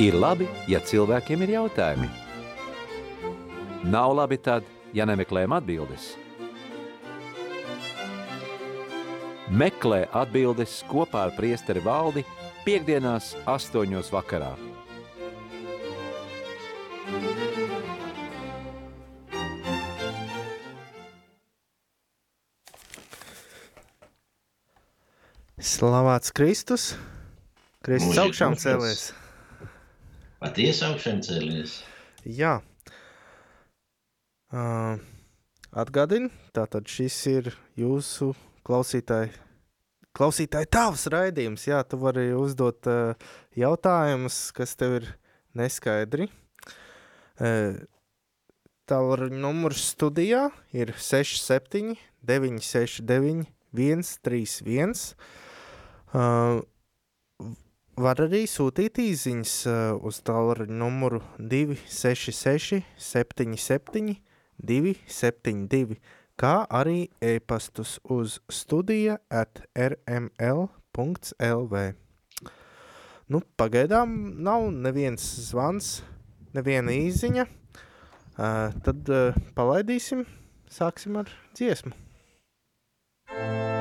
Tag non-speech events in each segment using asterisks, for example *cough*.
Ir labi, ja cilvēkiem ir jautājumi. Nav labi tad, ja nemeklējam atbildes. Meklē atbildes kopā ar priesteri valdi piekdienās astoņos vakarā. Slavēts Kristus! Kristus augšām cēlies! Patiesi augšām cēlies. Jā. Uh, atgādini, tātad šis ir jūsu klausītāji, klausītāji tavs raidījums. Jā, tu vari uzdot uh, jautājumus, kas tev ir neskaidri. Uh, Tālāk numurs studijā ir 67, 969, 131. Uh, var arī sūtīt īsiņas uh, uz tālruņa numuru 266, 77, 272, kā arī e-pastus uz studija at rml.lv. Nu, pagaidām nav neviens zvans, neviena īziņa. Uh, tad uh, palaidīsim, sāksim ar dziesmu. Sicut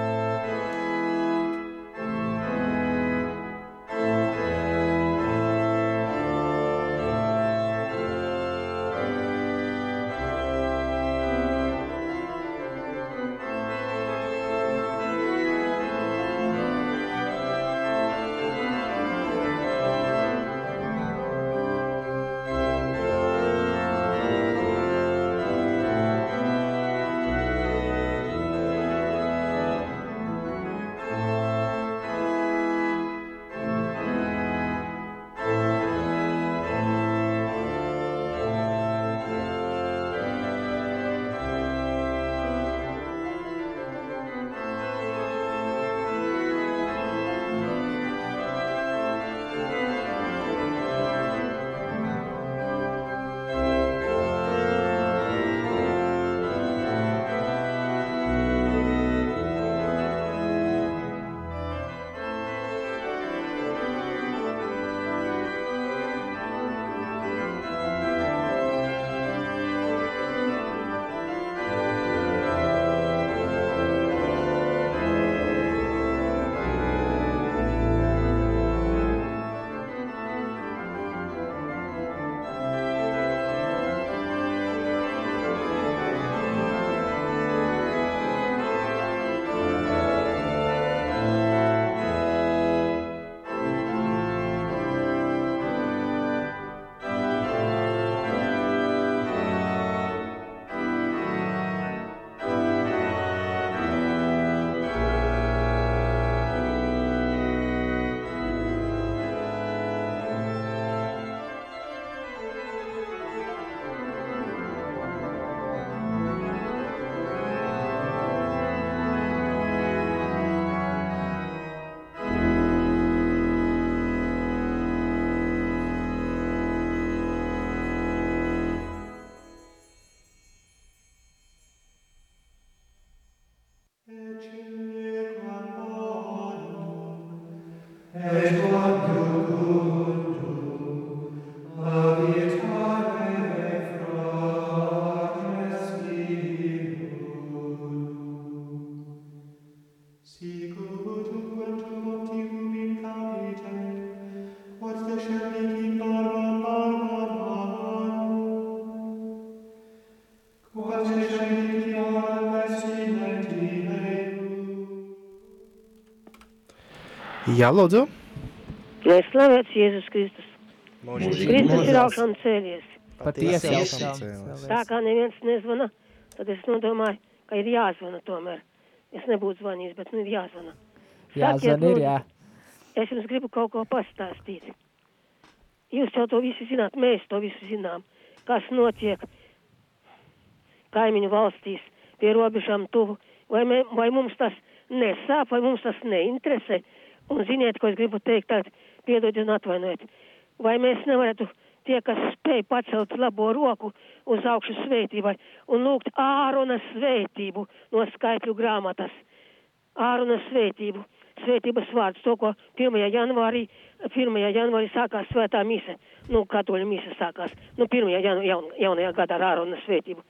Jā, lūdzu. Lai slavēts Jēzus Kristus. Mūžīgi Kristus ir augšām cēlies. Patiesi augšām cēlies. Tā kā neviens nezvana, tad es nodomāju, ka ir jāzvana tomēr. Es nebūtu zvanījis, bet nu ir jāzvana. Jā, Sakiet, zvan ir, jā. Es jums gribu kaut ko pastāstīt. Jūs jau to visu zināt, mēs to visu zinām. Kas notiek kaimiņu valstīs, pie robežām tuvu. Vai, mē, vai mums tas nesāp, vai mums tas neinteresē. Un ziniet, ko es gribu teikt, tad piedodiet un atvainojiet. Vai mēs nevarētu tie, kas spēj pacelt labo roku uz augšu svētībai un lūgt Ārona svētību no skaitļu grāmatas. Ārona svētību. svētības vārds, to, ko 1. janvārī, 1. janvārī sākās svētā mise, nu, katoļu mise sākās, nu, 1. Jan, jaun, jaunajā gadā ar ārona svētību.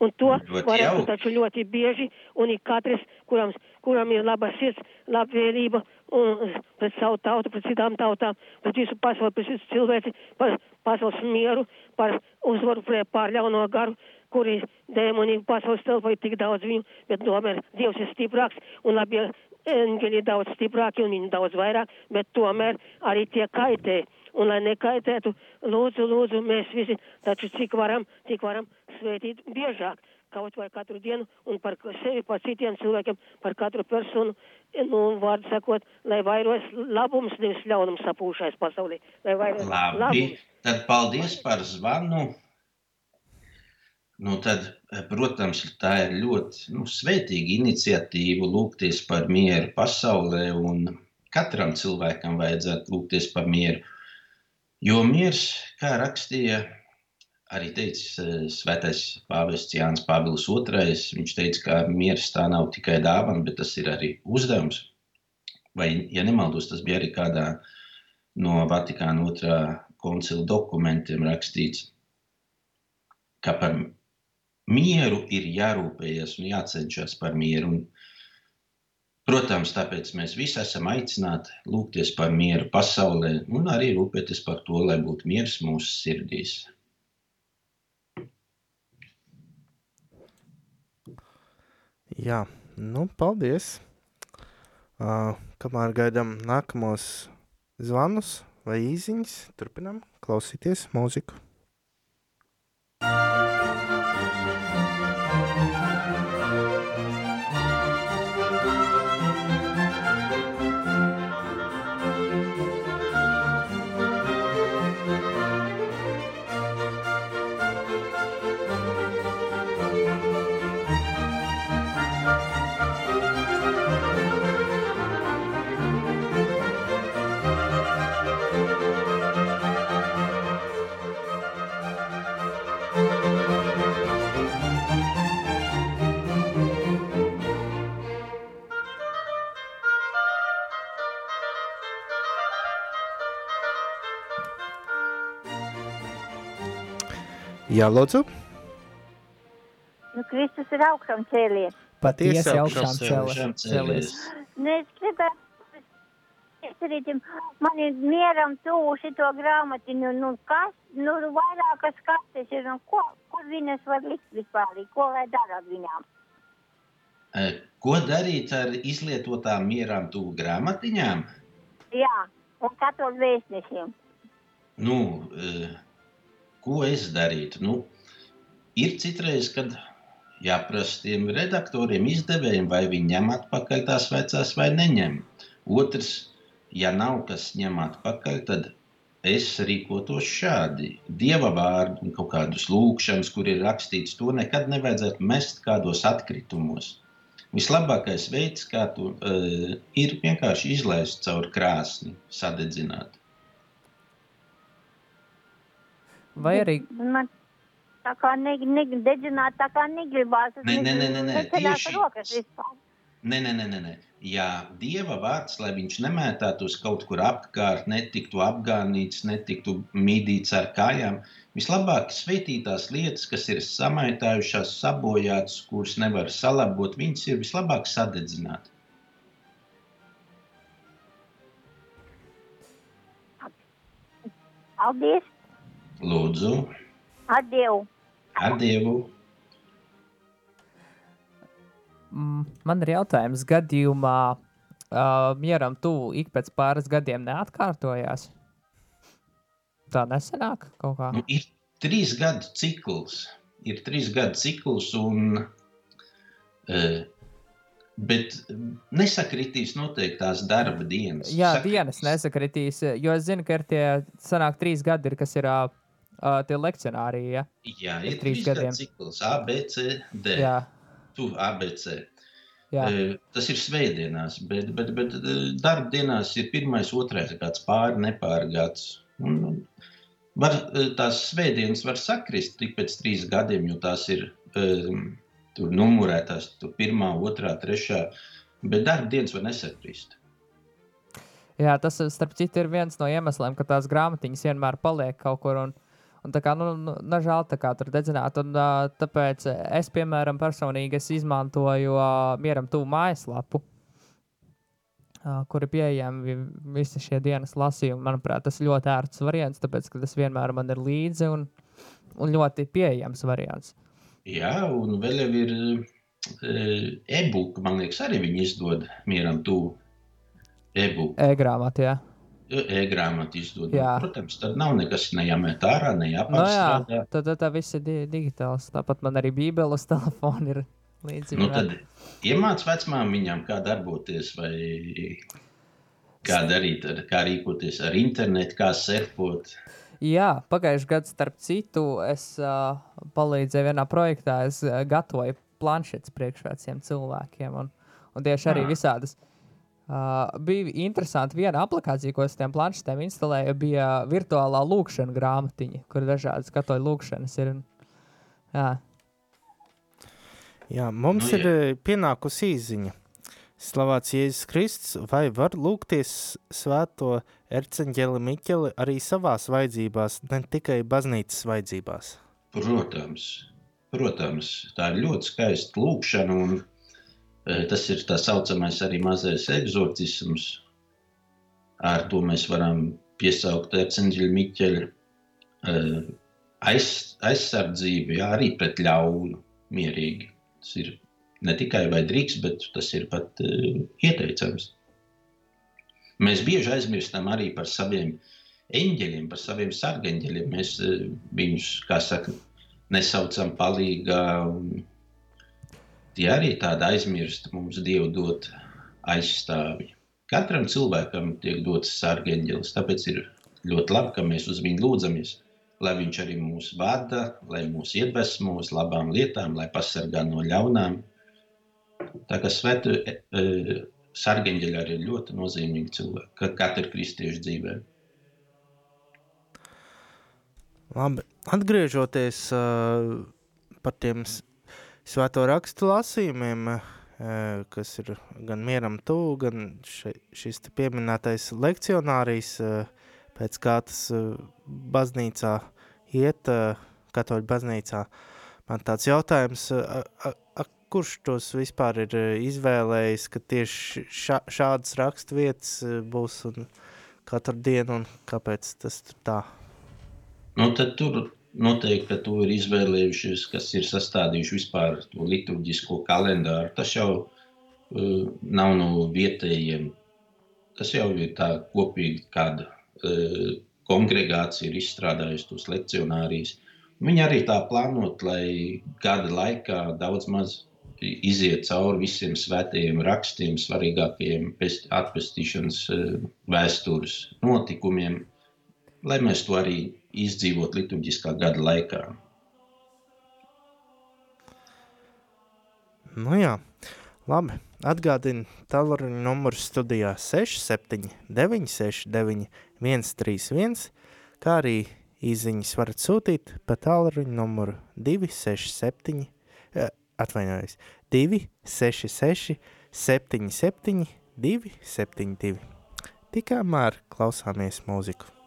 Un to Ļoti varētu jauki. taču ļoti bieži, un ik katrs, kuram, kuram ir laba sirds, labvēlība un pret savu tautu, pret citām tautām, pret visu pasauli, pret visu cilvēci, par pasaules mieru, par uzvaru pret pār ļauno garu, kuri dēmoni pasaules telpā ir tik daudz viņu, bet tomēr Dievs ir stiprāks un labie eņģeļi ir daudz stiprāki un viņi daudz vairāk, bet tomēr arī tie kaitē. Un lai nekaitētu, lūdzu, lūdzu, mēs visi, taču cik varam, cik varam svētīt biežāk, kaut vai katru dienu un par sevi, par citiem cilvēkiem, par katru personu, nu, vārdu sakot, lai vairos labums, nevis ļaunums sapūšais pasaulē, lai vairos Labi, labums. tad paldies par zvanu. Nu, tad, eh, protams, tā ir ļoti nu, svētīga iniciatīva lūgties par mieru pasaulē, un katram cilvēkam vajadzētu lūgties par mieru. Jo miers, kā rakstīja arī teicis eh, svētais pāvests Jānis Pāvils II, viņš teica, ka miers tā nav tikai dāvana, bet tas ir arī uzdevums. Vai, ja nemaldos, tas bija arī kādā no Vatikāna otrā koncila dokumentiem rakstīts, ka par mieru ir jārūpējas un jācenšas par mieru. Un, protams, tāpēc mēs visi esam aicināti lūgties par mieru pasaulē un arī rūpēties par to, lai būtu miers mūsu sirdīs. Jā, nu, paldies. Uh, kamēr gaidām nākamos zvanus vai īsiņas, turpinām klausīties mūziku. Jā, lūdzu. Nu, Kristus ir augšām cēlies. Patiesi augšām cēlies. Cēlies. Nu, es gribētu, Iecerītim, man ir mieram tuvu šito grāmatiņu, nu, kas, nu, vairākas kartes ir, un ko, kur viņas var likt vispār, ko lai dara ar viņām? Eh, Ko darīt ar izlietotām mierām tuvu grāmatiņām? Jā, un katru vēstnešiem. Nu, eh, ko es darītu? Nu, ir citreiz, kad jāprasa tiem redaktoriem, izdevējiem, vai viņi ņem atpakaļ tās vecās vai neņem. Otrs, ja nav kas ņem atpakaļ, tad es rīkotos šādi. Dieva vārdu un kaut kādus lūkšanas, kur ir rakstīts, to nekad nevajadzētu mest kādos atkritumos. Vislabākais veids, kā to uh, ir, vienkārši izlaist caur krāsni, sadedzināt. Vai arī Man tā kā ne, ne, dedzināt, tā kā negribās. Nē, nē, nē, nē, nē, tieši rokas vispār. Nē, nē, nē, nē, nē. Jā, Dieva vārds, lai viņš nemētātos kaut kur apkārt, netiktu apgānīts, netiktu mīdīts ar kājām. Vislabāk svētītās lietas, kas ir samaitājušās, sabojātas, kuras nevar salabot, viņas ir vislabāk sadedzināt. Paldies, Lūdzu, adievu. ar Dievu! mm, man ir jautājums, gadījumā uh, mieram tuvu ik pēc pāris gadiem neatkārtojās? Tā nesenāk kaut kā. Nu, ir trīs gadu cikls. Ir trīs gadu cikls, un, uh, bet nesakritīs noteiktās darba dienas. Jā, Sakritīs- dienas nesakritīs, jo es zinu, ka ir tie sanāk trīs gadi, ir, kas ir uh, uh, tie lekcionāriji. Ja? Jā, Ir trīs gadiem. cikls, A, B, C, D. Jā, Tu ABC. jā. Eh, Tas ir svētdienās, bet, bet, bet eh, darba dienās ir pirmais, otrais gads, pāri, nepāri gads. Un, un var, eh, tās svētdienas var sakrist tik pēc trīs gadiem, jo tās ir tur numurētās, tur pirmā, otrā, trešā, bet darba dienas var nesakrist. Jā, tas, starp citu, ir viens no iemesliem, ka tās grāmatiņas vienmēr paliek kaut kur. Un, un kā, nu, nu, nežēl tā kā tur dedzināt. Un, uh, tāpēc es, piemēram, personīgi es izmantoju uh, mieram tuvu mājaslapu, uh, kur ir pieejami vi- visi šie dienas lasījumi. Manuprāt, tas ir ļoti ērts variants, tāpēc, ka tas vienmēr man ir līdzi un, un ļoti pieejams variants. Jā, un vēl jau ir e-book, man liekas, arī viņi izdod mieram tuvu e-book. E-grāmatā, jā. E-grāmatu izdod. Jā. Protams, tad nav nekas nejamet ārā, Nu, jā, nejāpārstrādā. tad, tad tā viss ir di digitāls. Tāpat man arī Bībele uz *laughs* telefona ir līdzi. Nu, tad iemāc vecmāmiņām, kā darboties, vai kā darīt, ar, kā rīkoties ar internetu, kā surfot. Jā, pagājušajā gadā, starp citu, es uh, palīdzēju vienā projektā. Es uh, gatavoju planšetes priekšvēciem cilvēkiem. Un, un tieši arī Ah. visādas. Uh, bija interesanti, viena aplikācija, ko es tiem planšetēm instalēju, bija virtuālā lūkšana grāmatiņa, kur dažādas katoļu lūkšanas ir. Jā, Jā, mums Nu, nu, ir jā. jā. pienākusi īziņa. Slavēts Jēzus Kristus, vai var lūgties svēto erceņģeli Miķeli arī savās vajadzībās, ne tikai baznīcas vajadzībās? Protams, protams, tā ir ļoti skaista lūkšana, un e, tas ir tā saucamais arī mazais eksorcisms. Ar to mēs varam piesaukt arcangļu Miķeļa e, aiz, aizsardzību, jā, arī pret ļaunu mierīgi. Tas ir ne tikai vai drīkst, bet tas ir pat uh, ieteicams. Mēs bieži aizmirstam arī par saviem eņģeļiem, par saviem sargeņģeļiem. Mēs uh, viņus, kā saka, nesaucam palīgā. un Tie arī tādi aizmirsti mums Dievu dot aizstāvi. Katram cilvēkam tiek dots sargeņģelis, tāpēc ir ļoti labi, ka mēs uz viņu lūdzamies. Lai viņš arī mūs vada, lai mūs iedvesmo uz labām lietām, lai pasargā no ļaunām. Tā kā svētu e, e, sargeņģeļi arī ir ļoti nozīmīgi cilvēki, ka katra kristiešu dzīvē. Labi, atgriežoties uh, par tiem svēto rakstu lasījumiem, uh, kas ir gan mieram tuvu, gan šis pieminētais lekcionārijas, uh, pēc kā tas uh, baznīcā iet, katoļu baznīcā. Man tāds jautājums, uh, a, a, kurš tos vispār ir izvēlējis, ka tieši šā, šādas rakstu vietas uh, būs un katru dienu, un kāpēc tas tur tā? Nu, tad tur noteikti, ka to ir izvēlējušies, kas ir sastādījuši vispār to liturģisko kalendāru. Tas jau uh, nav no vietējiem. Tas jau ir tā kopīgi kāda uh, kongregācija ir izstrādājusi tos lekcionārijas. Viņi arī tā plānot, lai gada laikā daudz maz iziet cauri visiem svētajiem rakstiem, svarīgākajiem pest- atpestīšanas uh, vēstures notikumiem, lai mēs to arī izdzīvot liturģiskā gada laikā. Nu jā, labi. Atgādinu tālruņa numuru studijā 679 69 131, kā arī īziņas varat sūtīt pa tālruņa numuru 267, eh, atvainojos, 266 77 272. Tikmēr klausāmies mūziku.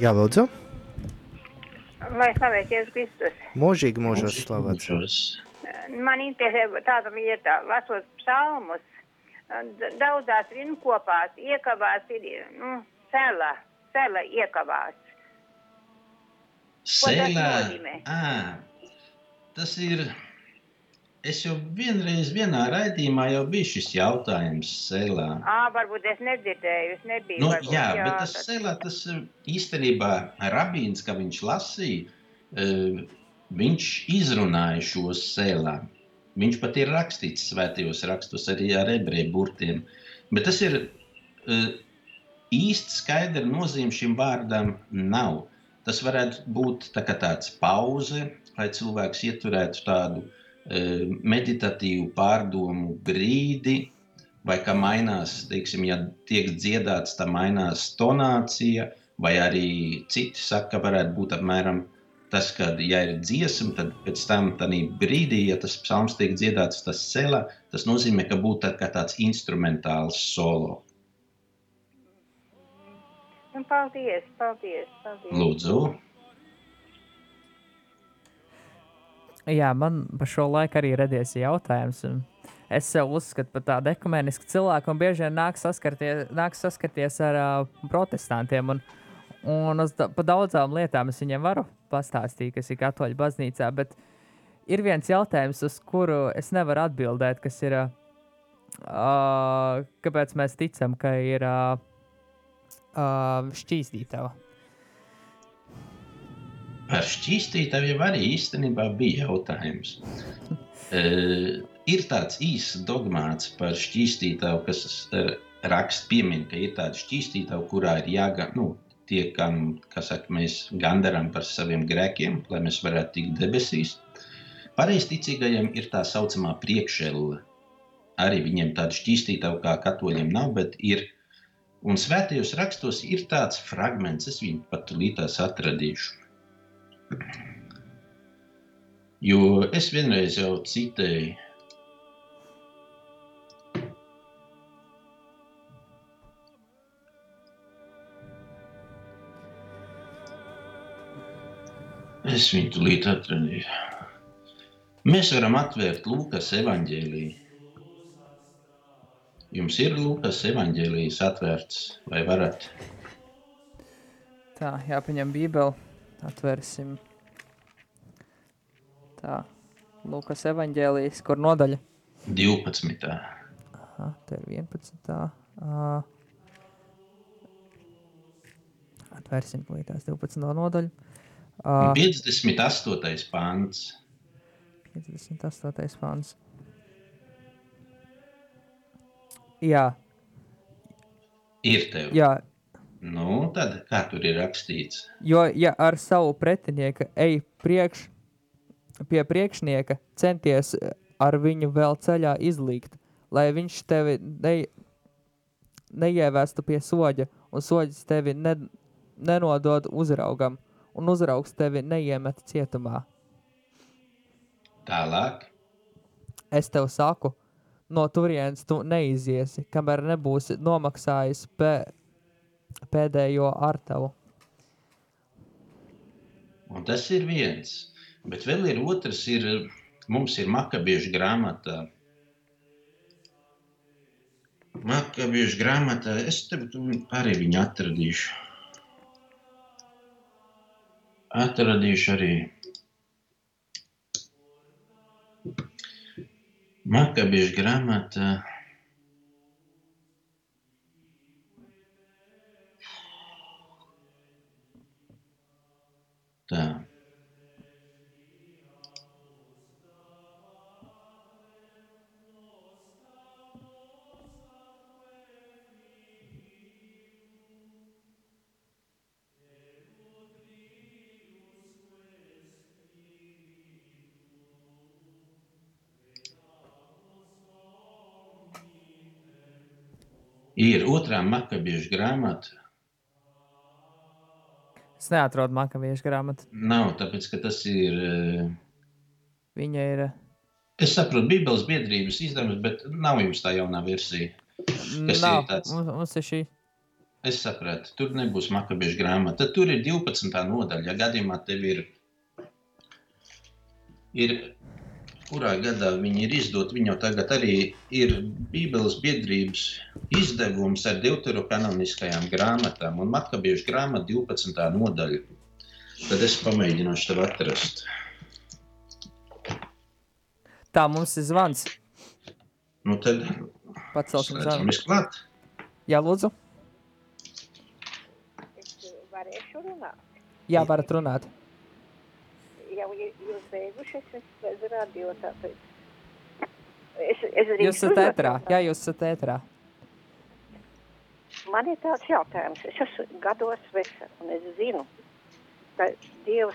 Jā, lūdzu. Lai slavēts Jēzus Kristus. Mūžīgi mūžos slavēts. Man interesē tāda lieta, lasot psalmus, daudzās rinkopās iekavās ir, nu, sela, sela iekavās. Ko tas Sēlā. nozīmē? Ā, tas ir. Es jau vienreiz vienā raidījumā jau biju šis jautājums sēlā. Ā, varbūt es nedzirdēju, es nebiju. Nu, varbūt, jā, bet tas sēlā, tas eh, īstenībā rabīns, ka viņš lasīja, eh, viņš izrunāja šos sēlā. Viņš pat ir rakstīts svētajos rakstos arī ar ebreju burtiem. Bet tas ir eh, īsti skaidra nozīme šim vārdam nav. Tas varētu būt tā tāds pauze, lai cilvēks ieturētu tādu eh, meditatīvu pārdomu brīdi, vai kā mainās, teiksim, ja tiek dziedāts, tā mainās tonācija, vai arī citi saka, ka varētu būt apmēram tas, ka, ja ir dziesma, tad pēc tam brīdī, ja tas psalms tiek dziedāts, tas celā, tas nozīmē, ka būtu tā tāds instrumentāls solo. Nu, paldies, paldies, paldies. Lūdzu, Jā, man par šo laiku arī radies jautājums. Es sev uzskatu par tādu ekumenisku cilvēku, un bieži vien nāk saskarties, nāk saskarties ar uh, protestantiem. Un, un uz da, pa daudzām lietām es viņiem varu pastāstīt, kas ir katoļu baznīcā. Bet ir viens jautājums, uz kuru es nevaru atbildēt, kas ir, uh, kāpēc mēs ticam, ka ir uh, uh, šķīstītava. Par šķīstītāju jau arī īstenībā bija jautājums. *laughs* Uh, ir tāds īsts dogmāts par šķīstītāju, kas raksts piemin, ka ir tāda šķīstītāja, kurā ir jāgan, nu, tie, kam, saka, mēs gandaram par saviem grēkiem, lai mēs varētu tikt debesīs. Pareizticīgajiem ir tā saucamā priekšēlule. Arī viņiem tāda šķīstītāja kā katoļiem nav, bet ir. Un svētajos rakstos ir tāds fragments, es viņu pat līdās atradīšu. Jo es vienreiz jau citēju. Es viņu tulīt atradīšu. Mēs varam atvērt Lūkas evanģēliju. Jums ir Lūkas evanģēlijas atvērts, vai varat? Tā, jāpaņem Bībeli, atvērsim. Tā, Lūkas evanģēlijas, kur nodaļa? 12. Aha, te ir 11. Uh, atvērsim līdz 12. nodaļu. Uh, 58. pāns. 58. pāns. Jā, Ir tev. jā, Nu, tad kā tur ir rakstīts? jo ja ar savu pretinieku ej priekš, pie priekšnieka, centies ar viņu vēl ceļā izlīgt, lai viņš tevi ne, neievestu pie soļa, un soļs tevi ne, nenodod uzraugam, un uzraugs tevi neiemet cietumā. Tālāk. Es tev saku, no turienes tu neiziesi, kamēr nebūsi nomaksājis pē, pēdējo ar tavu. Un tas ir viens. Bet vēl ir otrs, ir, mums ir makabiešu grāmatā. Makabiešu grāmatā, es tev arī viņu atradīšu. Atradīšu arī. Makabiešu grāmatā. Tā. Ir otrā makabiešu grāmata. Es neatrodu makaviešu grāmatu. Nav, tāpēc, ka tas ir. eh, Viņa ir. Es saprotu, Bībeles biedrības izdevums, bet nav jums tā jaunā versija. Kas ir Nav, tāds? mums, mums ir šī. es sapratu, tur nebūs makabiešu grāmata. Tad tur ir 12. nodaļa. Ja gadījumā tev ir, ir kurā gadā viņi ir izdot, viņi jau tagad arī ir Bībeles biedrības izdevums ar deuterokanoniskajām grāmatām un makabiešu grāmata 12. nodaļa. Tad es pamēģināšu tev atrast. Tā mums ir zvans. Nu tad Pacelsim zvanu. slēdzamies klāt. Jā, lūdzu. varēšu runāt. Jā, varat runāt. Jau i- jūs beiguši, es bez radio tāpēc. Es, es Jūs esat ētrā. Jā, jūs esat ētrā. Man ir tāds jautājums. Es esmu gados vesela un es zinu, ka Dievs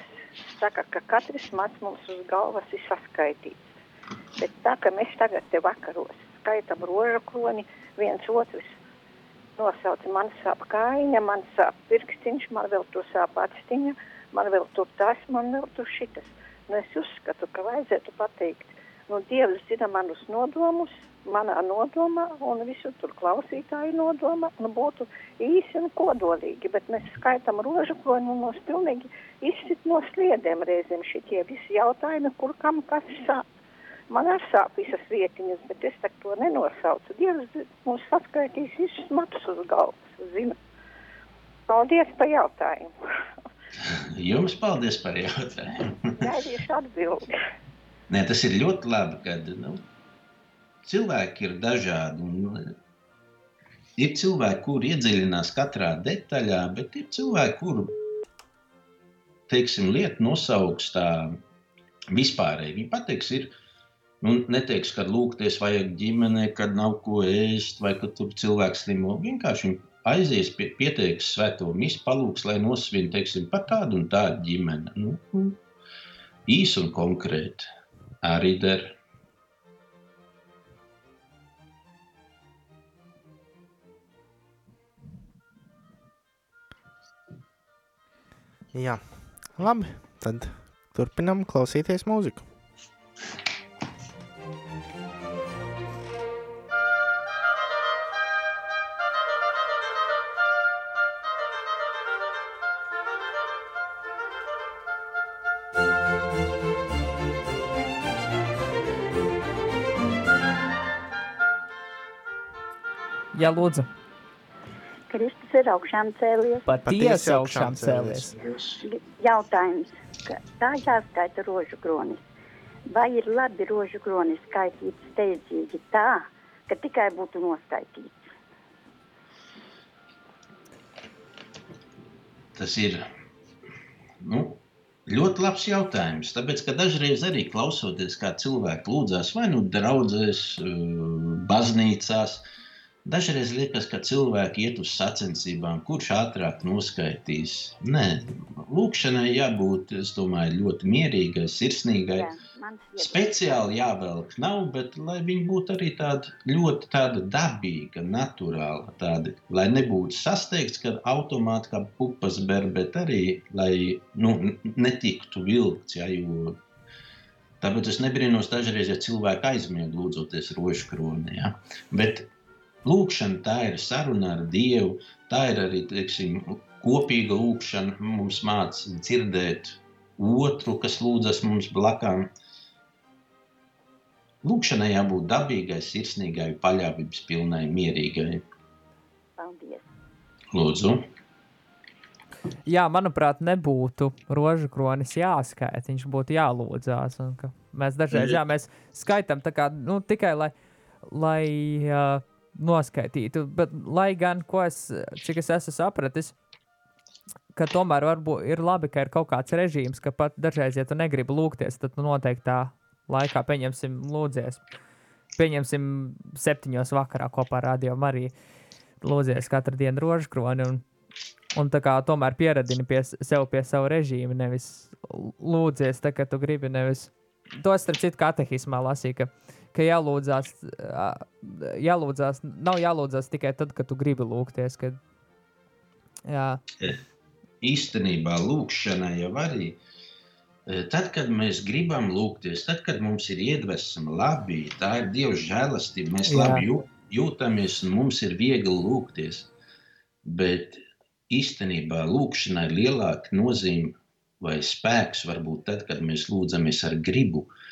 saka, ka katrs mats mums uz galvas ir saskaitīts. Bet tā, ka mēs tagad te vakaros skaitam rožu kroni, viens otrs nosauc, man sāp kājiņa, man sāp pirkstiņš, man vēl tur sāp atstiņa, man vēl tur tas, man vēl tur šitas. Nu, es uzskatu, ka vajadzētu pateikt, nu, Dievs zina manus nodomus, manā nodomā un visu tur klausītāju nodomā, nu, būtu īsi un kodolīgi, bet mēs skaitām rožu kroni un mums pilnīgi izsit no sliedēm reizēm šitie visi jautājumi, kur kam kas sāp. Man arī sāp visas vietiņas, bet es to nenosaucu. Dievs mums saskaitīs visus matus uz galvas, zina. Paldies par jautājumu. *laughs* Jums paldies par jautājumu. Gaidīšu atbildi. Nē, tas ir ļoti labi, kad nu, cilvēki ir dažādi. Un, ir cilvēki, kuri iedziļinās katrā detaļā, bet ir cilvēki, teiksim, lietu nosauks tā vispārēji. Viņi pateiks, ir. Nu, neteiks, ka lūgties vajag ģimenē, kad nav ko ēst, vai ka tur cilvēks slimo. Vienkārši viņi aizies pie pieteiks svēto misiju, palūgs, lai nosvin, teiksim, par tādu un tādu ģimeni. Nu, nu, īsi un konkrēti arī der. Jā, labi. Tad turpinām klausīties mūziku. Jā, lūdzu. Kristus ir augšām cēlies. Patiesi augšām cēlies. Jautājums, ka tā jāskaita rožu kronis. Vai ir labi rožu kronis skaitīt steidzīgi tā, ka tikai būtu noskaitīts? Tas ir nu, ļoti labs jautājums. Tāpēc, ka dažreiz arī klausoties, kā cilvēki lūdzās, vai nu draudzēs, eh, baznīcās, dažreiz liekas, ka cilvēki iet uz sacensībām, kurš ātrāk noskaitīs. Nē, lūkšanai jābūt, domāju, ļoti mierīgai, sirsnīgai. Jā. Speciāli jāvelk nav, bet lai viņi būtu arī tādi ļoti tāda dabīga, naturāla, tādi, lai nebūtu sasteigts, ka automāti kā pupas ber, bet arī, lai nu, netiktu vilkts, ja, jo tāpēc es nebrīnos dažreiz, ja cilvēki aizmieg lūdzoties rožu kronī, ja. bet lūkšana tā ir saruna ar Dievu, tā ir arī, teiksim, kopīga lūkšana, mums māca dzirdēt otru, kas lūdzas mums blakām, Lūkšanai jābūt dabīgai, sirsnīgai, paļāvības pilnai, mierīgai. Paldies. Lūdzu, Jā, manuprāt, nebūtu rožu kronis jāskaita. Viņš būtu jālūdzās. Mēs dažreiz jā, mēs skaitām tā kā, nu, tikai lai, lai uh, noskaitītu. Bet, lai gan, es, cik es esmu sapratis, ka tomēr varbūt ir labi, ka ir kaut kāds režīms, ka pat dažreiz, ja tu negribi lūgties, tad tu noteiktā laikā pieņemsim lūdzies. Pieņemsim septiņos vakarā kopā ar Radio Mariju. Lūdzies katru dienu rožu kroni un, un tā kā tomēr pieradini pie sev pie savu režīmu, nevis lūdzies tā, ka tu gribi nevis. To starp citu katehismā lasīju, ka, ka jālūdzās, jālūdzās, nav jālūdzās tikai tad, kad tu gribi lūgties. Kad, jā, īstenībā lūkšanai jau arī. e, Tad, kad mēs gribam lūgties, tad, kad mums ir iedvesma, labi, tā ir Dieva žēlastība, mēs Jā. labi jū- jūtamies un mums ir viegli lūgties. bet īstenībā lūkšanai ir lielāka nozīme vai spēks varbūt tad, kad mēs lūdzamies ar gribu. Eh,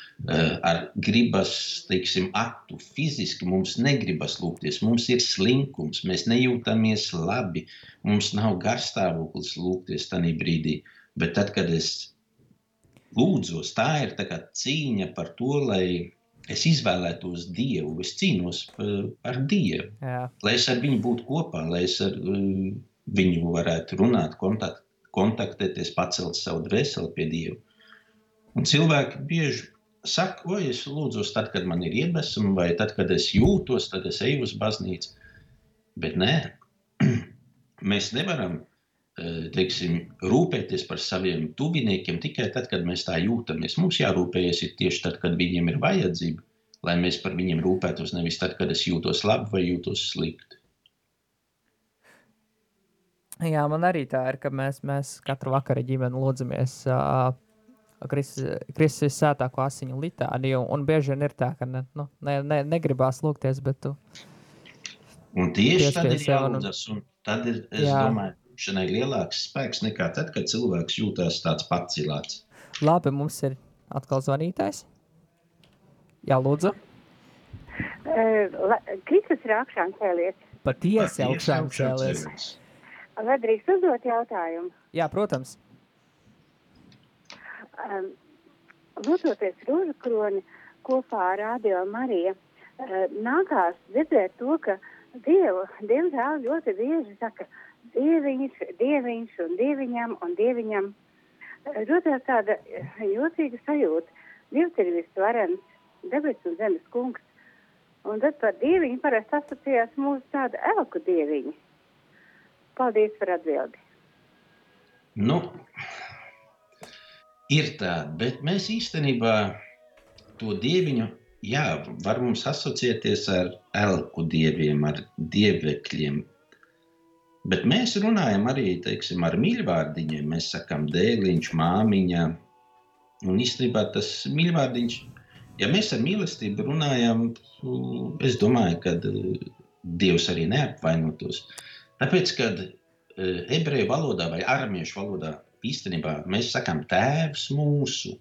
Ar gribas, teiksim, aktu fiziski mums negribas lūgties. Mums ir slinkums, mēs nejūtamies labi, mums nav garstāvoklis lūgties tajā brīdī. Bet tad, kad es lūdzos, tā ir tā cīņa par to, lai es izvēlētos Dievu. Es cīnos eh, par Dievu Jā, lai es ar viņu būtu kopā, lai es ar uh, viņu varētu runāt, kontakt, kontaktēties, pacelt savu dvēseli pie Dieva. Un cilvēki bieži oi, es lūdzos tad, kad man ir iedvesma, vai tad, kad es jūtos, tad es eju uz baznīcu. Bet nē, *clears throat* mēs nevaram eh, teiksim, rūpēties par saviem tuviniekiem tikai tad, kad mēs tā jūtamies. Mums jārūpējas tieši tad, kad viņiem ir vajadzība, lai mēs par viņiem rūpētos, nevis tad, kad es jūtos labi vai jūtos slikti. Jā, man arī tā ir, ka mēs, mēs katru vakaru ģimeni lūdzamies uh, Kristus sētāko asiņu litāniju, un bieži vien ir tā, ka ne, nu, ne, ne, negribās lūgties, bet tu Un tieši tad ir jālūdzas, un tad ir, es Jā. domāju, šanai lielāks spēks nekā tad, kad cilvēks jūtas tāds pacilāts. labi, mums ir atkal zvanītājs. Jā, lūdzu, Kristus ir augšām cēlies. patiesi augšām cēlies. Vai drīkst uzdot jautājumu? Jā, protams. Um, Lūdzoties rožu kroni kopā ar Radio Mariju, uh, nākās dzirdēt to, ka Dievu, diemžēl, ļoti bieži saka dieviņš, dieviņš un dieviņam un dieviņam. Uh, Rodās tāda jocīga sajūta. Dievs ir visvarens, debes un zemes kungs. Un tad par dieviņu parasti asociējās mūsu tāda elku dieviņa. Paldies par atbildi. Nu, ir tā, bet mēs īstenībā to dieviņu, jā, var mums asociēties ar elku dieviem, ar dievekļiem. Bet mēs runājam arī, teiksim, ar mīļvārdiņiem. Mēs sakām dēliņš, māmiņa. Un īstenībā tas mīļvārdiņš, ja mēs ar mīlestību runājam, es domāju, ka eh, Dievs arī neapvainotos. Tāpēc, kad eh, ebreju valodā vai aramiešu valodā īstenībā mēs sakām tēvs mūsu.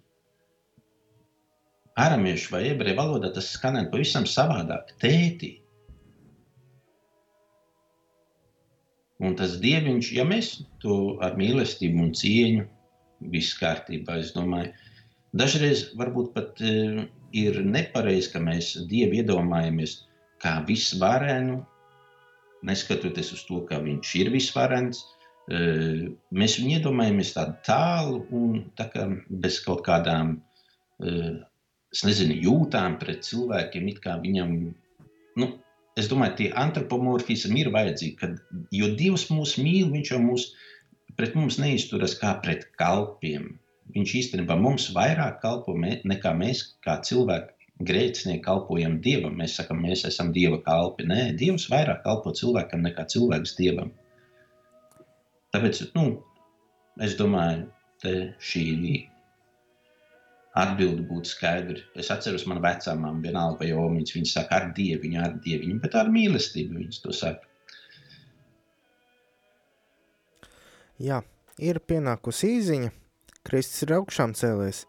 Aramiešu vai ebreju valodā tas skanē pavisam savādāk. Tēti. Un tas dieviņš, ja mēs to ar mīlestību un cieņu, viss kārtībā, es domāju, dažreiz varbūt pat e, ir nepareizi, ka mēs dievu iedomājamies kā visvarenu, neskatoties uz to, ka viņš ir visvarens. Mēs viņu iedomājamies tādu tālu un tā kā bez kaut kādām, es nezinu, jūtām pret cilvēkiem, it kā viņam, nu, es domāju, tie antropomorfismi ir vajadzīgi, kad, jo Dievs mūs mīl, viņš jau mūs, pret mums neizturas kā pret kalpiem. Viņš īstenībā mums vairāk kalpo mē, nekā mēs kā cilvēki grēcinieki kalpojam Dievam. Mēs sakām, mēs esam Dieva kalpi. Nē, Dievs vairāk kalpo cilvēkam nekā cilvēks Dievam. Tāpēc, nu, es domāju, te šī atbilde būtu skaidra. Es atceros, man vecāmām vienalga vai omiņas, viņi saka ar dieviņu, ar dieviņu, bet ar mīlestību viņas to saka. Jā, ir pienākusi īziņa. Kristus ir augšām cēlies.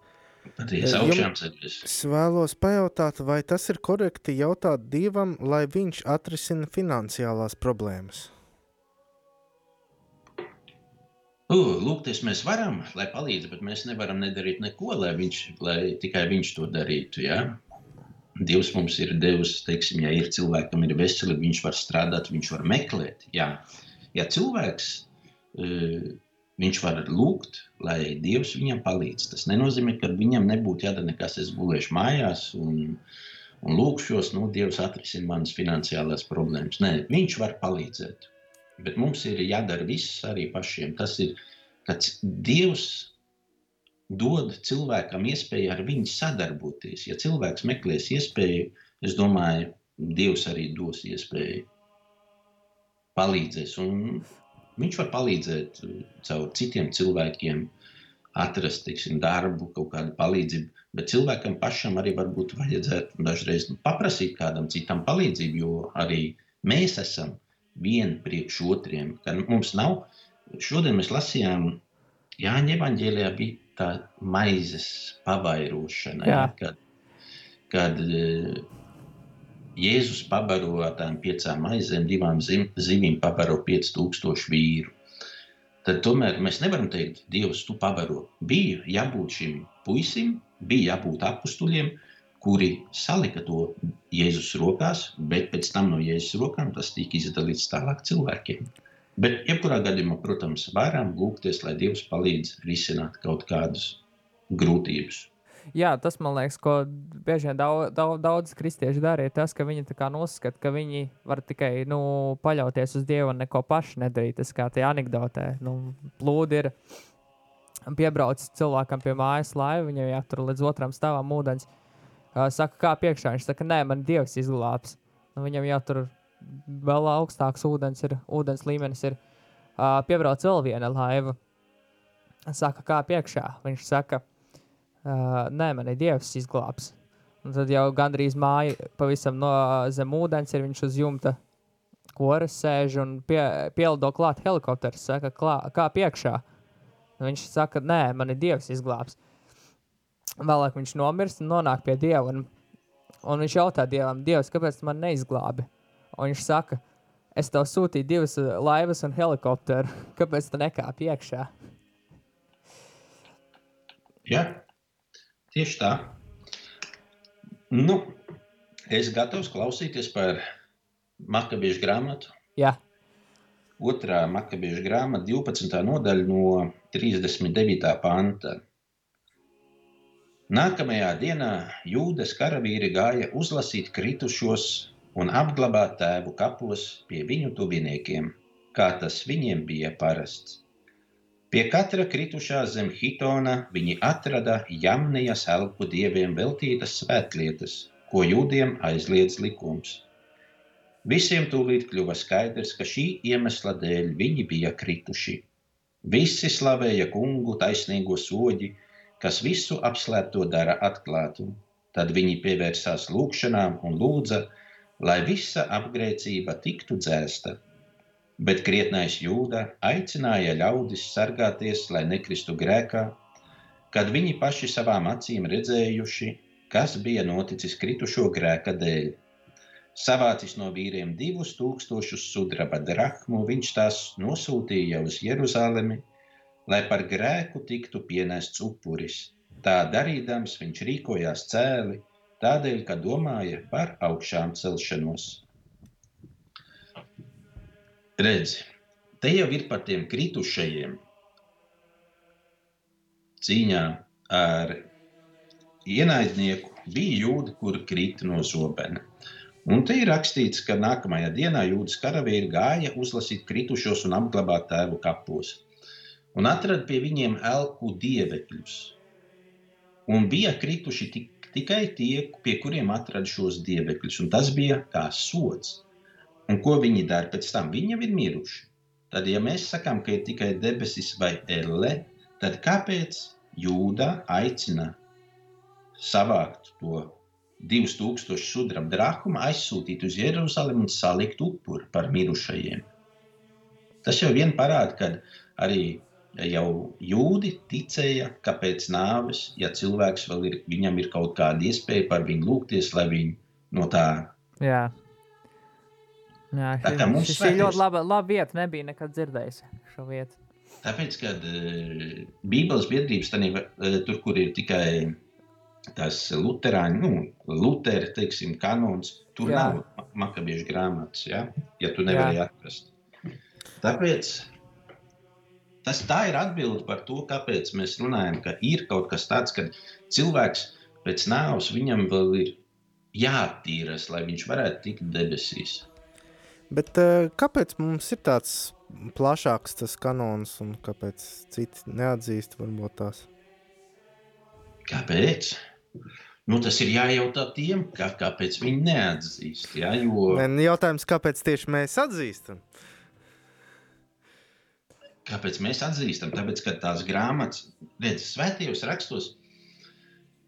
Patiesi Jum- augšām ceļos. Es vēlos pajautāt, vai tas ir korekti jautāt Dievam, lai viņš atrisina finansiālās problēmas. Uh, lūgties mēs varam, lai palīdz, bet mēs nevaram nedarīt neko, lai, viņš, lai tikai viņš to darītu. Ja? Dievs mums ir devis, teiksim, ja ir cilvēkam ir veselība, viņš var strādāt, viņš var meklēt. Jā. Ja cilvēks, viņš var lūgt, lai Dievs viņam palīdz. Tas nenozīmē, ka viņam nebūtu jādara nekas. Es gulēšu mājās un, un lūkšos, nu, Dievs atrisina manas finansiālās problēmas. Nē, viņš var palīdzēt. Bet mums ir jādara viss arī pašiem. Tas ir, kad Dievs dod cilvēkam iespēju ar viņu sadarboties. Ja cilvēks meklēs iespēju, es domāju, Dievs arī dos iespēju palīdzēs. Un viņš var palīdzēt uh, caur citiem cilvēkiem, atrast teiksim, darbu, kaut kādu palīdzību. Bet cilvēkam pašam arī varbūt vajadzētu dažreiz nu, paprasīt kādam citam palīdzību, jo arī mēs esam vien priekš otriem. Ka mums nav, šodien mēs lasījām, Jāņa evaņģēlijā bija tā maizes pavairošana, Jā. kad, kad eh, Jēzus pabaro ar tām piecām maizēm, divām zim, zivīm pabaro 5000 vīru. Tad tomēr mēs nevaram teikt, Dievs, tu pabaro. Bija jābūt šim puisim, bija jābūt apstuļiem, kuri salika to Jēzus rokās, bet pēc tam no Jēzus rokām tas tika izdalīts tālāk cilvēkiem. Bet, jebkurā gadījumā, protams, varam lūgties, lai Dievs palīdz risināt kaut kādas grūtības. Jā, tas man liekas, ko bieži vien daudz, daudz, daudz kristieši dara, ir tas, ka viņi uzskata, ka viņi var tikai nu, paļauties uz Dievu un neko paši nedarīt. Tas kā tajā anekdotē. Nu, plūdi ir piebraucis cilvēkam pie mājas laiva, viņam jātur līdz otram stāvam ūdens. Uh, saka, kā priekšā viņš saka, nē, man Dievs izglābs. Nu, viņam jātur vēl augstāks ūdens, ir, ūdens līmenis ir. Uh, piebrauc vēl viena laiva. Saka, kā priekšā. Viņš saka, uh, nē, man ir Dievs izglābs. Un tad jau gandrīz māja pavisam no zem ūdens ir viņš uz jumta koras sēž un pie, pielido klāt helikopters. Saka, klā, kā priekšā. Un viņš saka, nē, man ir Dievs izglābs. Vēlāk viņš nomirst un nonāk pie Dieva. Un, un viņš jautā Dievam, Dievs, kāpēc man neizglābi? Un viņš saka, es tev sūtīju divas uh, laivas un helikopteru. *laughs* Kāpēc tu nekāpi iekšā? Ja? Tieši tā. Nu, es gatavs klausīties par makabiešu grāmatu. Jā, Otrā makabiešu grāmata, 12. nodaļa no 39. panta. Nākamajā dienā jūdas karavīri gāja uzlasīt kritušos un apglabāt tēvu kapos pie viņu tuviniekiem, kā tas viņiem bija parasts. Pie katra kritušā zem hitona viņi atrada jamnijas elpu dieviem veltītas svētlietas, ko jūdiem aizliedz likums. Visiem tūlīt kļuva skaidrs, ka šī iemesla dēļ viņi bija krituši. Visi slavēja kungu taisnīgo soģi, kas visu apslēpto dara atklātu. Tad viņi pievērsās lūgšanām un lūdza, lai visa apgrēcība tiktu dzēsta. Bet krietnais jūda aicināja ļaudis sargāties, lai nekristu grēkā, kad viņi paši savām acīm redzējuši, kas bija noticis kritušo grēka dēļ. Savācis no vīriem divus tūkstošus sudraba drachmu, viņš tās nosūtīja uz Jeruzalemi, lai par grēku tiktu pienests upuris. Tā darīdams, viņš rīkojās cēli, tādēļ, ka domāja par augšām celšanos. Redzi, te jau ir par tiem kritušajiem cīņā ar ienaidnieku. Bija jūda, kur krita no zobena. Un te ir rakstīts, ka nākamajā dienā jūdas karavīri gāja uzlasīt kritušos un apglabāt tēvu kapos. Un atrada pie viņiem elku dievekļus. Un bija krituši tik, tikai tie, pie kuriem atrada šos dievekļus. Un tas bija kā sots. Un ko viņi dara pēc tam? Viņi jau ir miruši. Tad, ja mēs sakām, ka ir tikai debesis vai elle, tad kāpēc jūda aicina savākt to 2000 sudraba drachmu, aizsūtīt uz Jeruzalemi un salikt upuri par mirušajiem. Tas jau vien parāda, ka arī jau jūdi ticēja, ka pēc nāves, ja cilvēks vēl ir, viņam ir kaut kāda iespēja par viņu lūgties, lai viņi no tā jā. Jā, Tā kā mums šī, šī svētais- ļoti laba, laba vieta. Nebija nekad dzirdējis šo vietu. Tāpēc, kad uh, Bībeles biedrības tādā, uh, tur, kur ir tikai tas luterāņu, nu, Lutera, teiksim, kanons, tur Jā. Nav ma- makabiešu grāmatas, ja, ja tu nevari Jā. atrast. Tāpēc tas tā ir atbilde par to, kāpēc mēs runājam, ka ir kaut kas tāds, ka cilvēks pēc nāves viņam vēl ir jāattīras, lai viņš varētu tikt debesīs. Bet uh, kāpēc mums ir tāds plašāks tas kanons un kāpēc citi neatzīst varbūt tās? Kāpēc? Nu, tas ir jājautā tiem, kā, kāpēc viņi neatzīst. Ja, jo, Nē, nu, jautājums, kāpēc tieši mēs atzīstam? Kāpēc mēs atzīstam? Tāpēc, ka tās grāmatas, redziet, svētajos rakstos,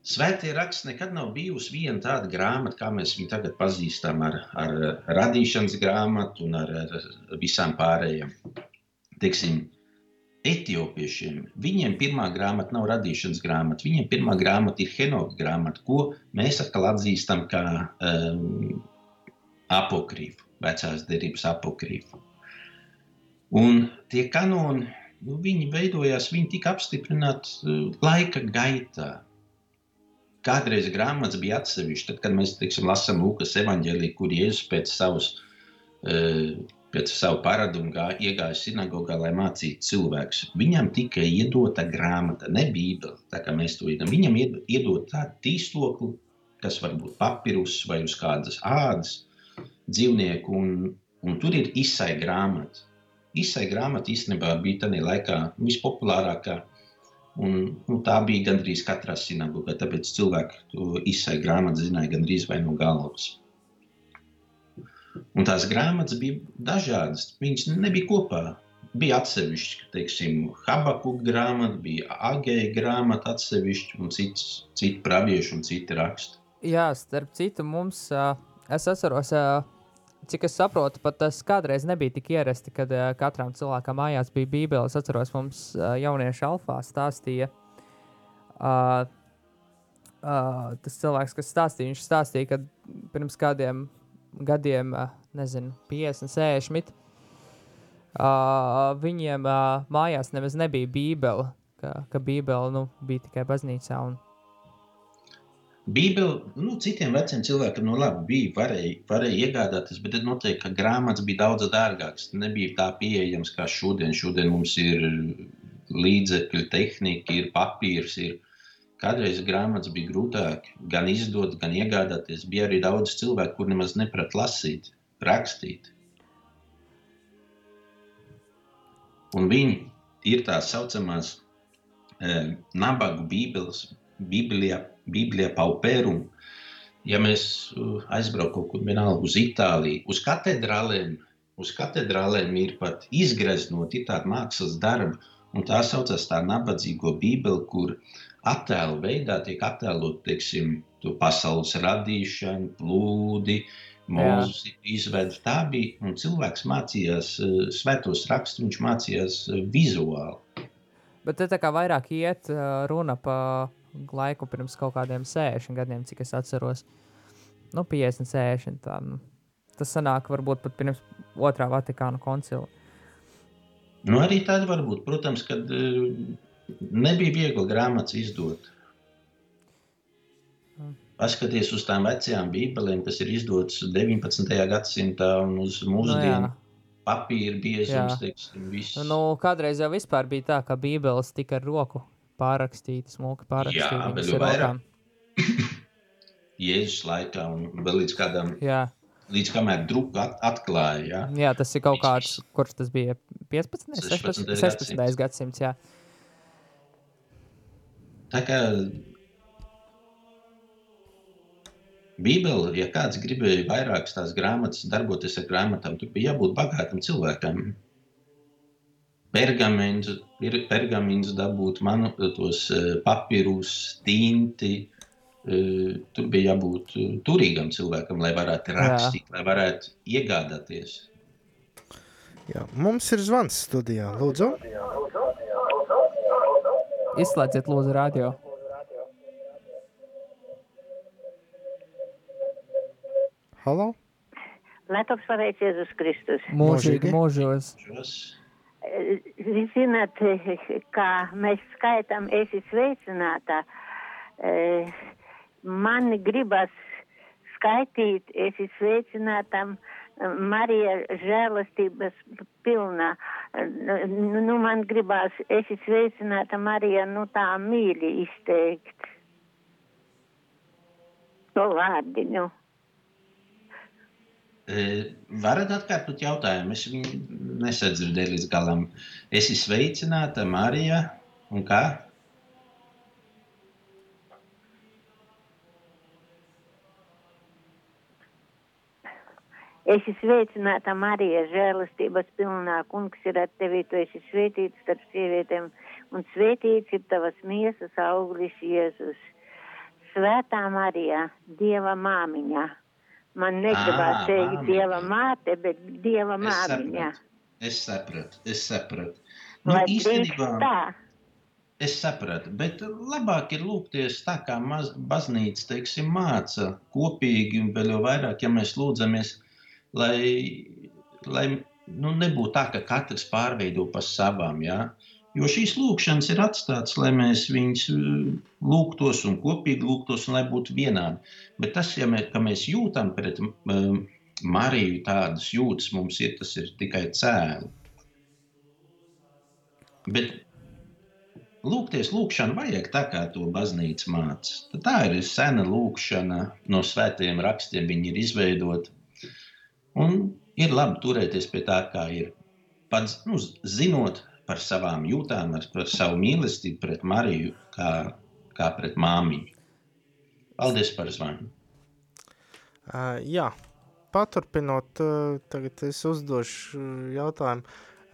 Svētie raksti nekad nav bijusi viena tāda grāmata, kā mēs viņu tagad pazīstam ar, ar radīšanas grāmatu un ar, ar visām pārējām. Teiksim, Etiopiešiem viņiem pirmā grāmata nav radīšanas grāmata. Viņiem pirmā grāmata ir Henoka grāmata, ko mēs atkal atzīstam kā um, apokrīfu, vecās derības apokrīfu. Un tie kanoni, nu, viņi veidojās, viņi tika apstiprināti uh, laika gaitā. Kādreiz grāmatas bija atsevišķas, tad, kad mēs teiksim, lasām Lūkas evanģēliju, kur Jēzus pēc, savus, pēc savu paradumu gā, iegāja sinagogā, lai mācītu cilvēkus. Viņam tika iedota grāmata, ne bībele, tā kā mēs to iedam. Viņam iedot tādu tīstokli, kas var būt papirus vai uz kādas ādas dzīvnieku, un, un tur ir izsai grāmata. Izsai grāmata īstenībā bija tajā laikā vispopulārākā Un, nu, tā bija gandrīz katrā sinagogā, tāpēc cilvēki to izsai grāmatu zināja gandrīz vai no galvas. Un tās grāmatas bija dažādas, viņas nebija kopā. Bija atsevišķi, teiksim, Habakuka grāmata, bija Agēja grāmata atsevišķi un cits, citi pravieši un citi raksti. Jā, starp citu mums, es atceros, cik es saprotu, pat tas kādreiz nebija tik ierasti, kad uh, katram cilvēkam mājās bija bībele. Es atceros, mums uh, jaunieši alfā stāstīja. Uh, uh, tas cilvēks, kas stāstīja, viņš stāstīja, ka pirms kādiem gadiem, uh, nezinu, 50, 60, uh, viņiem uh, mājās nemaz nebija bībele, ka, ka bībele nu, bija tikai baznīcā. Un, Bībeli nu, citiem veciem cilvēkiem nu, labi, bija, varēja, varēja iegādāties, bet noteikti, ka grāmatas bija daudz dārgākas. Nebija tā pieejams kā šodien. Šodien mums ir līdzekļi, tehnika, ir papīrs. Ir. Kādreiz grāmatas bija grūtāk gan izdot, gan iegādāties. Bija arī daudz cilvēku, kur nemaz neprat lasīt, rakstīt. Un viņi ir tās saucamās eh, nabagu bībeles, Biblijā Bīblijā pauperum. Ja mēs uh, aizbraukam kaut kur vienalga uz Itāliju, uz katedrālēm, uz katedrālēm ir pat izgreznot, ir tāda mākslas darba, un tā saucas tā nabadzīgo bībeli, kur attēlu veidā tiek attēlot, teiksim, to pasaules radīšanu, plūdi, mūzika izveda. Tā bija, un cilvēks mācījās uh, svētos rakstus, viņš mācījās uh, vizuāli. Bet te tā kā vairāk iet runa par laiku pirms kaut kādiem 60 gadiem, cik es atceros. Nu, 50, 60. Tā, nu. Tas sanāk varbūt pat pirms otrā Vatikāna koncila. Nu, arī tāda var būt. Protams, kad uh, nebija viegli grāmatas izdot. Mm. Paskaties uz tām vecajām bībelēm, kas ir izdotas 19. gadsimtā un uz mūsdienu. No, papīra biezums, teiksim, viss. Nu, kādreiz jau bija tā, ka bībeles tika ar roku pārrakstīti, smuki pārrakstīti. Jā, vēl vairāk. *coughs* Jēzus laikā un vēl līdz kādam. Jā. Līdz kamēr druku at atklāja. Jā. jā, tas ir kaut kāds, kurš tas bija 15. 16. 16. 16. gadsimts. Jā. Tā kā Bībele, ja kāds gribēja vairākas tās grāmatas, darboties ar grāmatām, tur bija jābūt bagātam cilvēkam pergaments, pergaments dabūt, manu, tos eh, papīrus, tinti. Eh, tur bija jābūt eh, turīgam cilvēkam, lai varētu rakstīt, Jā. lai varētu iegādāties. Jā, mums ir zvans studijā. Lūdzu, izslēdziet, lūdzu, radio. Halo? Lai tops pareicis Jēzus Kristus. Mūžīgi mūžos. mūžos. Zināt, kā mēs skaitām, esi sveicinātā. Man gribas skaitīt, esi sveicinātam Marija žēlastības pilnā. Nu, nu, man gribās, esi sveicināta Marija, nu tā mīļi izteikt. To vārdiņu. Varat atkārtot jautājumu? Es viņu nesadzirdēju līdz galam. Es esmu sveicināta, Marija, un kā? Es esmu sveicināta, Marija, žēlastības pilnā. Kungs ir ar tevi, tu esi svētīts starp sievietēm, un svētīts ir tavas miesas auglis Jēzus. Svētā Marija, Dieva māmiņa. Man negribās Ā, teikt māmiņa. Dieva māte, bet Dieva māmiņa. Es sapratu, es sapratu. Nu, Vai īstenībā, tā? es sapratu, bet labāk ir lūgties tā, kā maz, baznīca, teiksim, māca kopīgi, un vēl vairāk, ja mēs lūdzamies, lai, lai nu, nebūtu tā, ka katrs pārveido pa savām, jā. Jo šīs lūkšanas ir atstātas, lai mēs viņus eh, lūgtos un kopīgi lūgtos, un lai būtu vienādi. Bet tas, ja mēs, mēs jūtam pret um, Mariju tādas jūtas, mums ir, tas ir tikai cēli. Bet lūgties lūgšanu vajag tā, kā to baznīca māca. Tā ir sena lūgšana no svētajiem rakstiem, viņi ir izveidoti. Un ir labi turēties pie tā, kā ir. Pats, nu, zinot par savām jūtām, ar- par savu mīlestību pret Mariju, kā, kā pret māmiņu. Paldies par zvanu! Uh, jā, paturpinot, uh, tagad es uzdošu uh, jautājumu.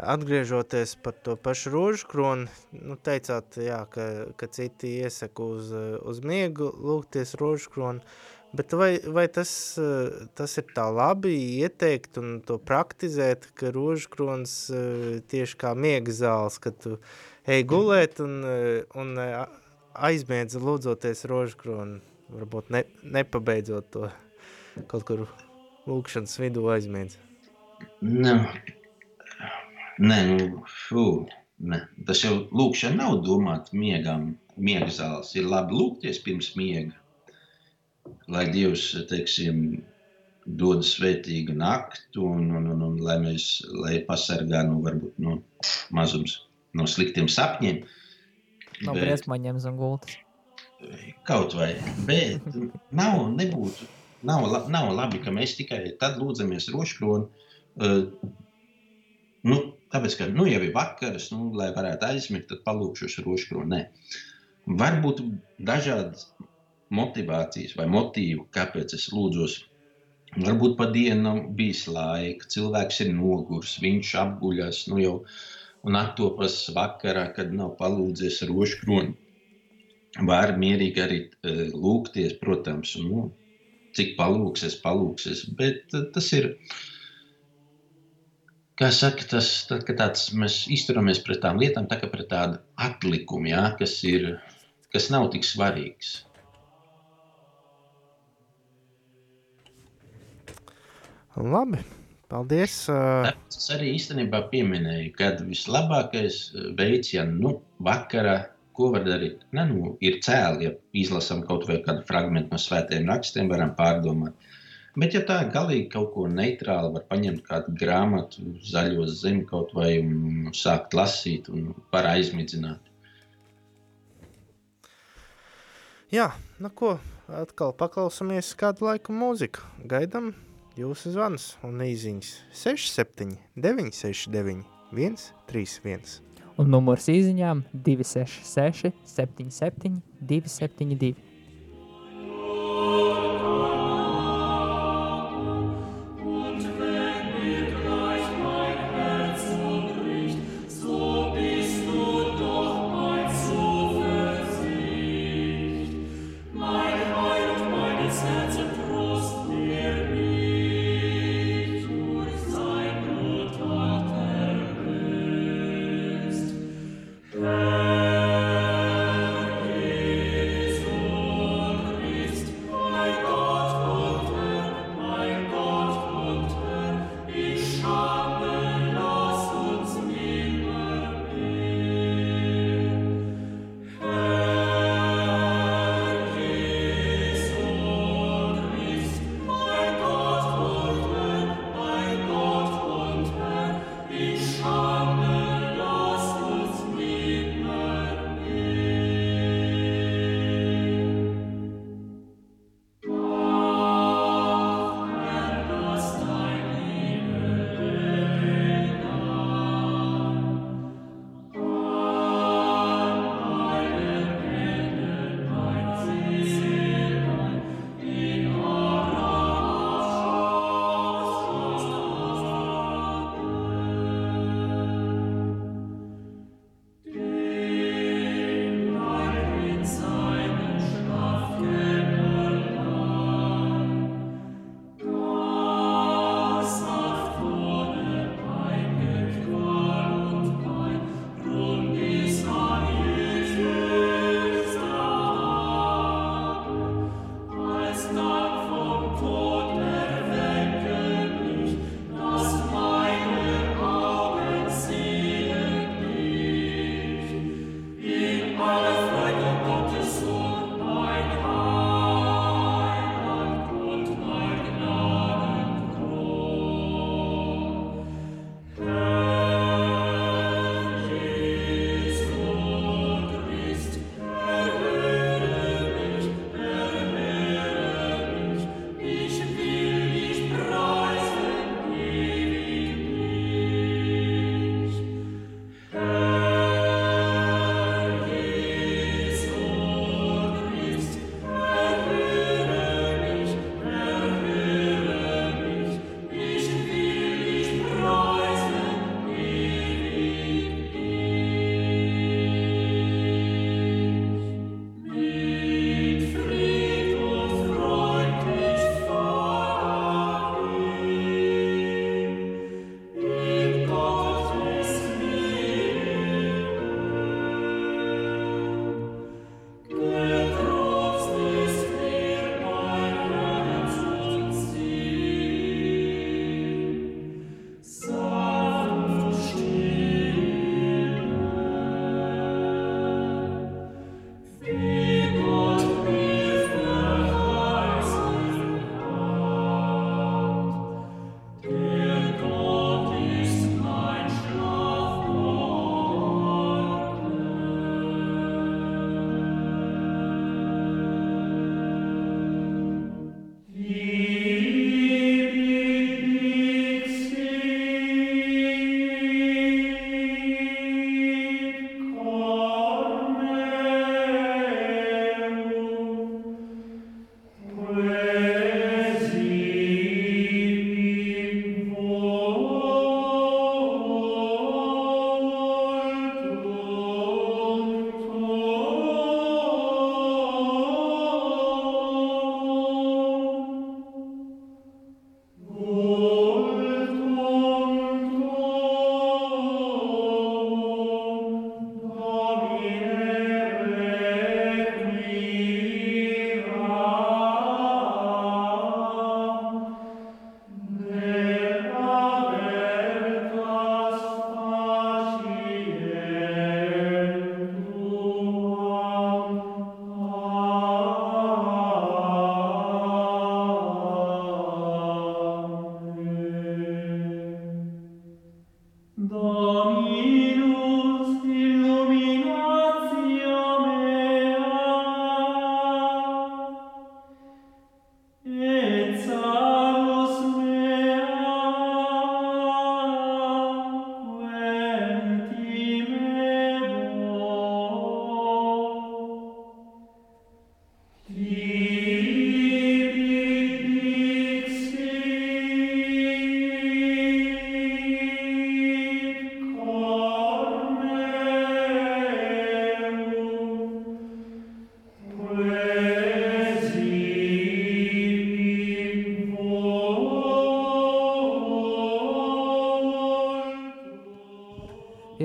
Atgriežoties par to pašu rožu kroni, nu, teicāt, jā, ka, ka citi iesaka uz, uh, uz miegu lūgties rožu kroni, bet vai, vai tas, uh, tas ir tā labi ieteikt un to praktizēt, ka rožu kronis uh, tieši kā miega zāles, ka tu ej gulēt un, uh, un aizmiedz lūdzoties rožu kroni, varbūt ne, nepabeidzot to kaut kur lūkšanas vidū aizmiedz. Nu, nē, nu, fū, ne. Tas jau lūkšana nav domāta miegam, miega zāles. Ir labi lūgties pirms miega, lai Dievs, teiksim, dod svētīgu naktu un, un, un, un lai mēs, lai pasargā no varbūt no mazums, no sliktiem sapņiem. No briesmaņiem zem gultas. Kaut vai, bet *laughs* nav, nebūtu, nav, nav labi, ka mēs tikai tad lūdzamies roškroni. Uh, nu, tāpēc, ka nu, jau ir vakars, nu, lai varētu aizmigt, tad palūkšos roškroni. Nē. Varbūt dažādas motivācijas vai motīvu, kāpēc es lūdzos. Varbūt pa dienu bijis laika, cilvēks ir nogurs, viņš apguļas, nu jau un attopas vakarā, kad nav palūdzies roškroni var mierīgi arī uh, lūgties, protams, nu, cik palūksies, palūksies. Bet uh, tas ir, kā saka, tas, tad, tāds, mēs izturamies pret tām lietām, tā kā pret tādu atlikumu, jā, kas, ir, kas nav tik svarīgs. Labi, paldies. Uh, es arī īstenībā pieminēju, ka vislabākais uh, veids, ja nu, vakarā, ko var darīt, ne, nu, ir cēli, ja izlasām kaut vai kādu fragment no svētiem rakstiem, varam pārdomāt. Bet, ja tā galīgi kaut ko neitrāli, var paņemt kādu grāmatu, zaļo zemi kaut vai un sākt lasīt un var aizmidzināt. jā, nu ko, atkal paklausāmies kādu laiku mūziku. Gaidām jūsu zvanus un īziņas 67 969 131. Un numurs īziņām 266 77 272.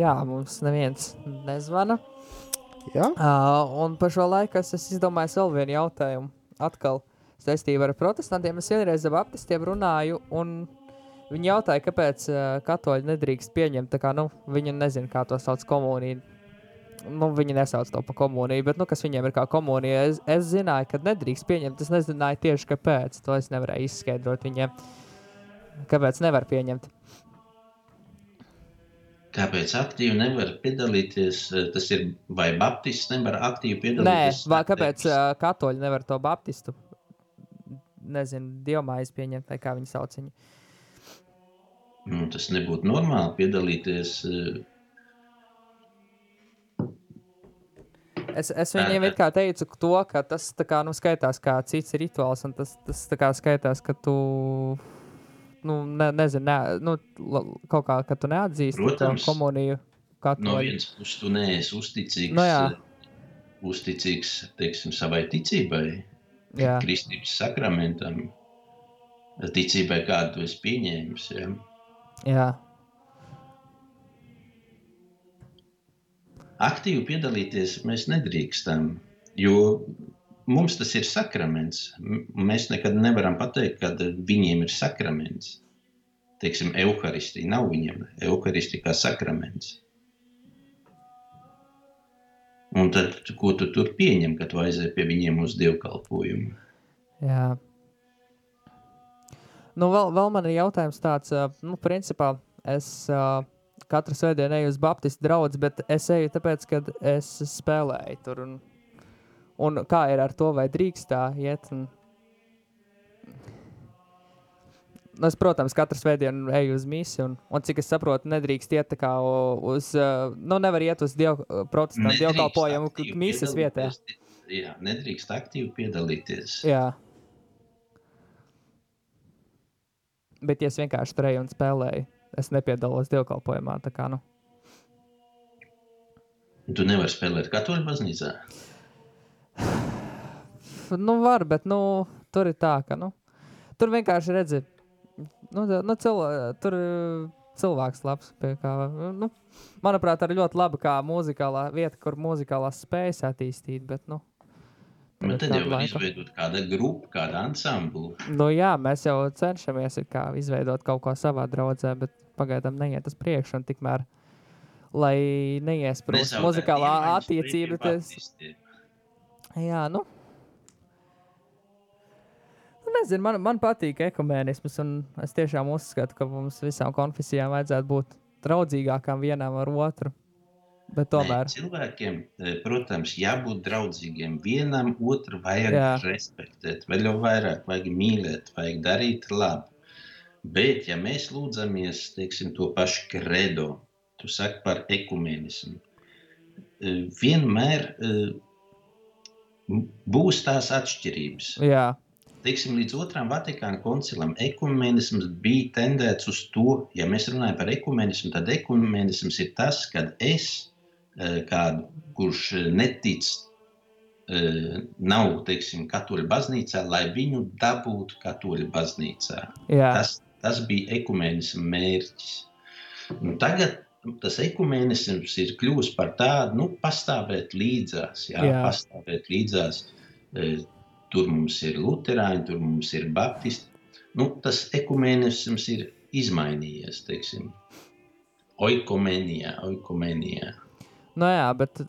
Jā, mums neviens nezvana. Jā? Uh, un par šo laiku es esmu izdomājis vēl vienu jautājumu. Atkal saistībā ar protestantiem. Es vienreiz ar baptistiem runāju, un viņi jautāja, kāpēc uh, katoļi nedrīkst pieņemt. Kā, nu, viņi nezina, kā to sauc komuniju. Nu, viņi nesauc to par komuniju, bet, nu, kas viņiem ir kā komunija, es, es zināju, ka nedrīkst pieņemt. Es nezināju tieši kāpēc. To es nevarēju izskaidrot viņiem. Kāpēc nevar pieņemt? Kāpēc aktīvi nevar piedalīties? eh, Tas ir vai Baptists nevar aktīvi Nē, piedalīties? vai kāpēc uh, katoļi nevar to baptistu, nezinu, dievmājas pieņemt, vai kā viņi sauc viņu. Nu, tas nebūtu normāli piedalīties. eh, Es, es viņiem it kā teicu to, ka tas tā kā, nu, skaitās kā cits rituāls, un tas, tas tā kā skaitās, ka tu, nu, ne, nezinu, ne, nu, kaut kā, ka tu neatzīsti to Protams. komuniju No katoļu. vienas puses, tu neesi uzticīgs, Nu jā. uzticīgs teiksim, savai ticībai, Jā. kristības sakramentam, ticībai, kādu tu esi pieņēmis. Ja? Jā, Aktīvi piedalīties mēs nedrīkstam, jo mums tas ir sakraments. Mēs nekad nevaram pateikt, ka viņiem ir sakraments. Teiksim, evaharistija nav viņiem. Evaharistija kā sakraments. Un tad, ko tu tur pieņem, kad tu aizēji pie viņiem uz dievkalpojumu? jā. Nu, vēl, vēl man ir jautājums tāds, nu, principā es ā, katru svētdienu eju uz Baptistu draugu, bet es eju tāpēc, ka es spēlēju tur. Un, un kā ir ar to, vai drīkst tā iet? Un... Nu, Es, protams, katru svētdienu eju uz misiju, un, un cik es saprotu, nedrīkst iet kā uz, nu, nevar iet uz diev, protestantu dievkalpojumu misijas piedalīties. Jā, nedrīkst aktīvi piedalīties. Jā. Bet, ja es vienkārši tur eju un spēlēju, es nepiedalos dievkalpojumā. Tā kā, nu, Tu nevari spēlēt katoļu baznīcā. *sighs* nu var, bet nu, tur ir tā, ka nu, tur vienkārši redzi, nu, nu, cil, tur ir cilvēks labs. Kā, nu, manuprāt, arī ļoti labi kā muzikālā vieta, kur muzikālās spējas attīstīt. Bet, nu, Bet tagad tad jau kādu var laiku- izveidot kāda grupa, kāda ansambla. Nu, jā, mēs jau cenšamies ir kā izveidot kaut ko savā draudzē, bet pagaidām neiet uz priekšu. un Tikmēr, lai neiesprūst muzikālā pretī tas, baptistiem. Jā, nu. Nu, nezinu, man, man patīk ekumēnisms, un es tiešām uzskatu, ka mums visām konfesijām vajadzētu būt draudzīgākām vienām ar otru. Bet tomēr, Nē, cilvēkiem, eh, protams, jābūt draudzīgiem. Vienam otru vajag Jā. Respektēt, vēl jau vairāk vajag mīlēt, vajag darīt labu. Bet, ja mēs lūdzamies teiksim, to pašu kredo, tu saki par ekumenismu, eh, vienmēr eh, būs tās atšķirības. jā, Teiksim, līdz otram Vatikāna koncilam ekumenisms bija tendēts uz to, ja mēs runājam par ekumenismu, tad ekumenisms ir tas, kad es, eh, kādu, kurš eh, netic, eh, nav, teiksim, katoļu baznīcā, lai viņu dabūtu katoļu baznīcā. jā, Tas, tas bija ekumenisma mērķis. Nu, tagad tas ekumenisms ir kļuvis par tādu, nu, pastāvēt līdzās, jā, Jā. pastāvēt līdzās. E, Tur mums ir luterāņi, tur mums ir baptisti. Nu, tas ekumenisms ir izmainījies, teiksim, oikomenijā, oikomenijā. nu jā, bet.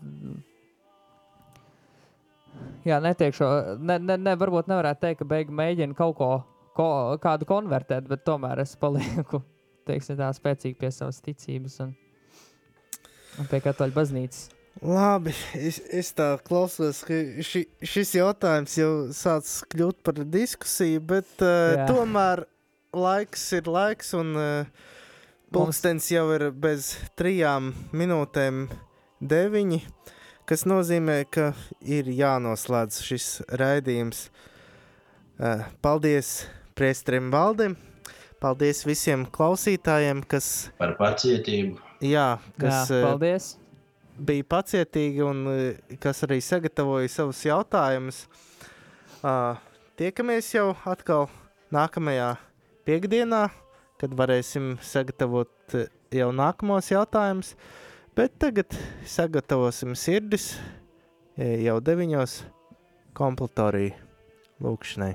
Jā, neteikšu, ne, ne, ne, varbūt nevarētu teikt, ka beigu mēģina kaut ko, ko kādu konvertēt, bet tomēr es palieku, teiksim, tā spēcīgi pie savas ticības un, un pie katoļu baznīcas. Labi, es, es tā klausos, ka ši, šis jautājums jau sācis kļūt par diskusiju, bet uh, Jā. tomēr laiks ir laiks, un uh, pulkstenis jau ir bez trijām minūtēm deviņi, kas nozīmē, ka ir jānoslēdz šis raidījums. Uh, paldies priestrim Valdim, paldies visiem klausītājiem, kas, Par pacietību. Jā, kas Jā, uh, paldies! bija pacietīgi un eh, kas arī sagatavoja savus jautājumus. Uh, tiekamies jau atkal nākamajā piekdienā, kad varēsim sagatavot eh, jau nākamos jautājumus. Bet tagad sagatavosim sirdis jau deviņos kompletoriju lūkšanai.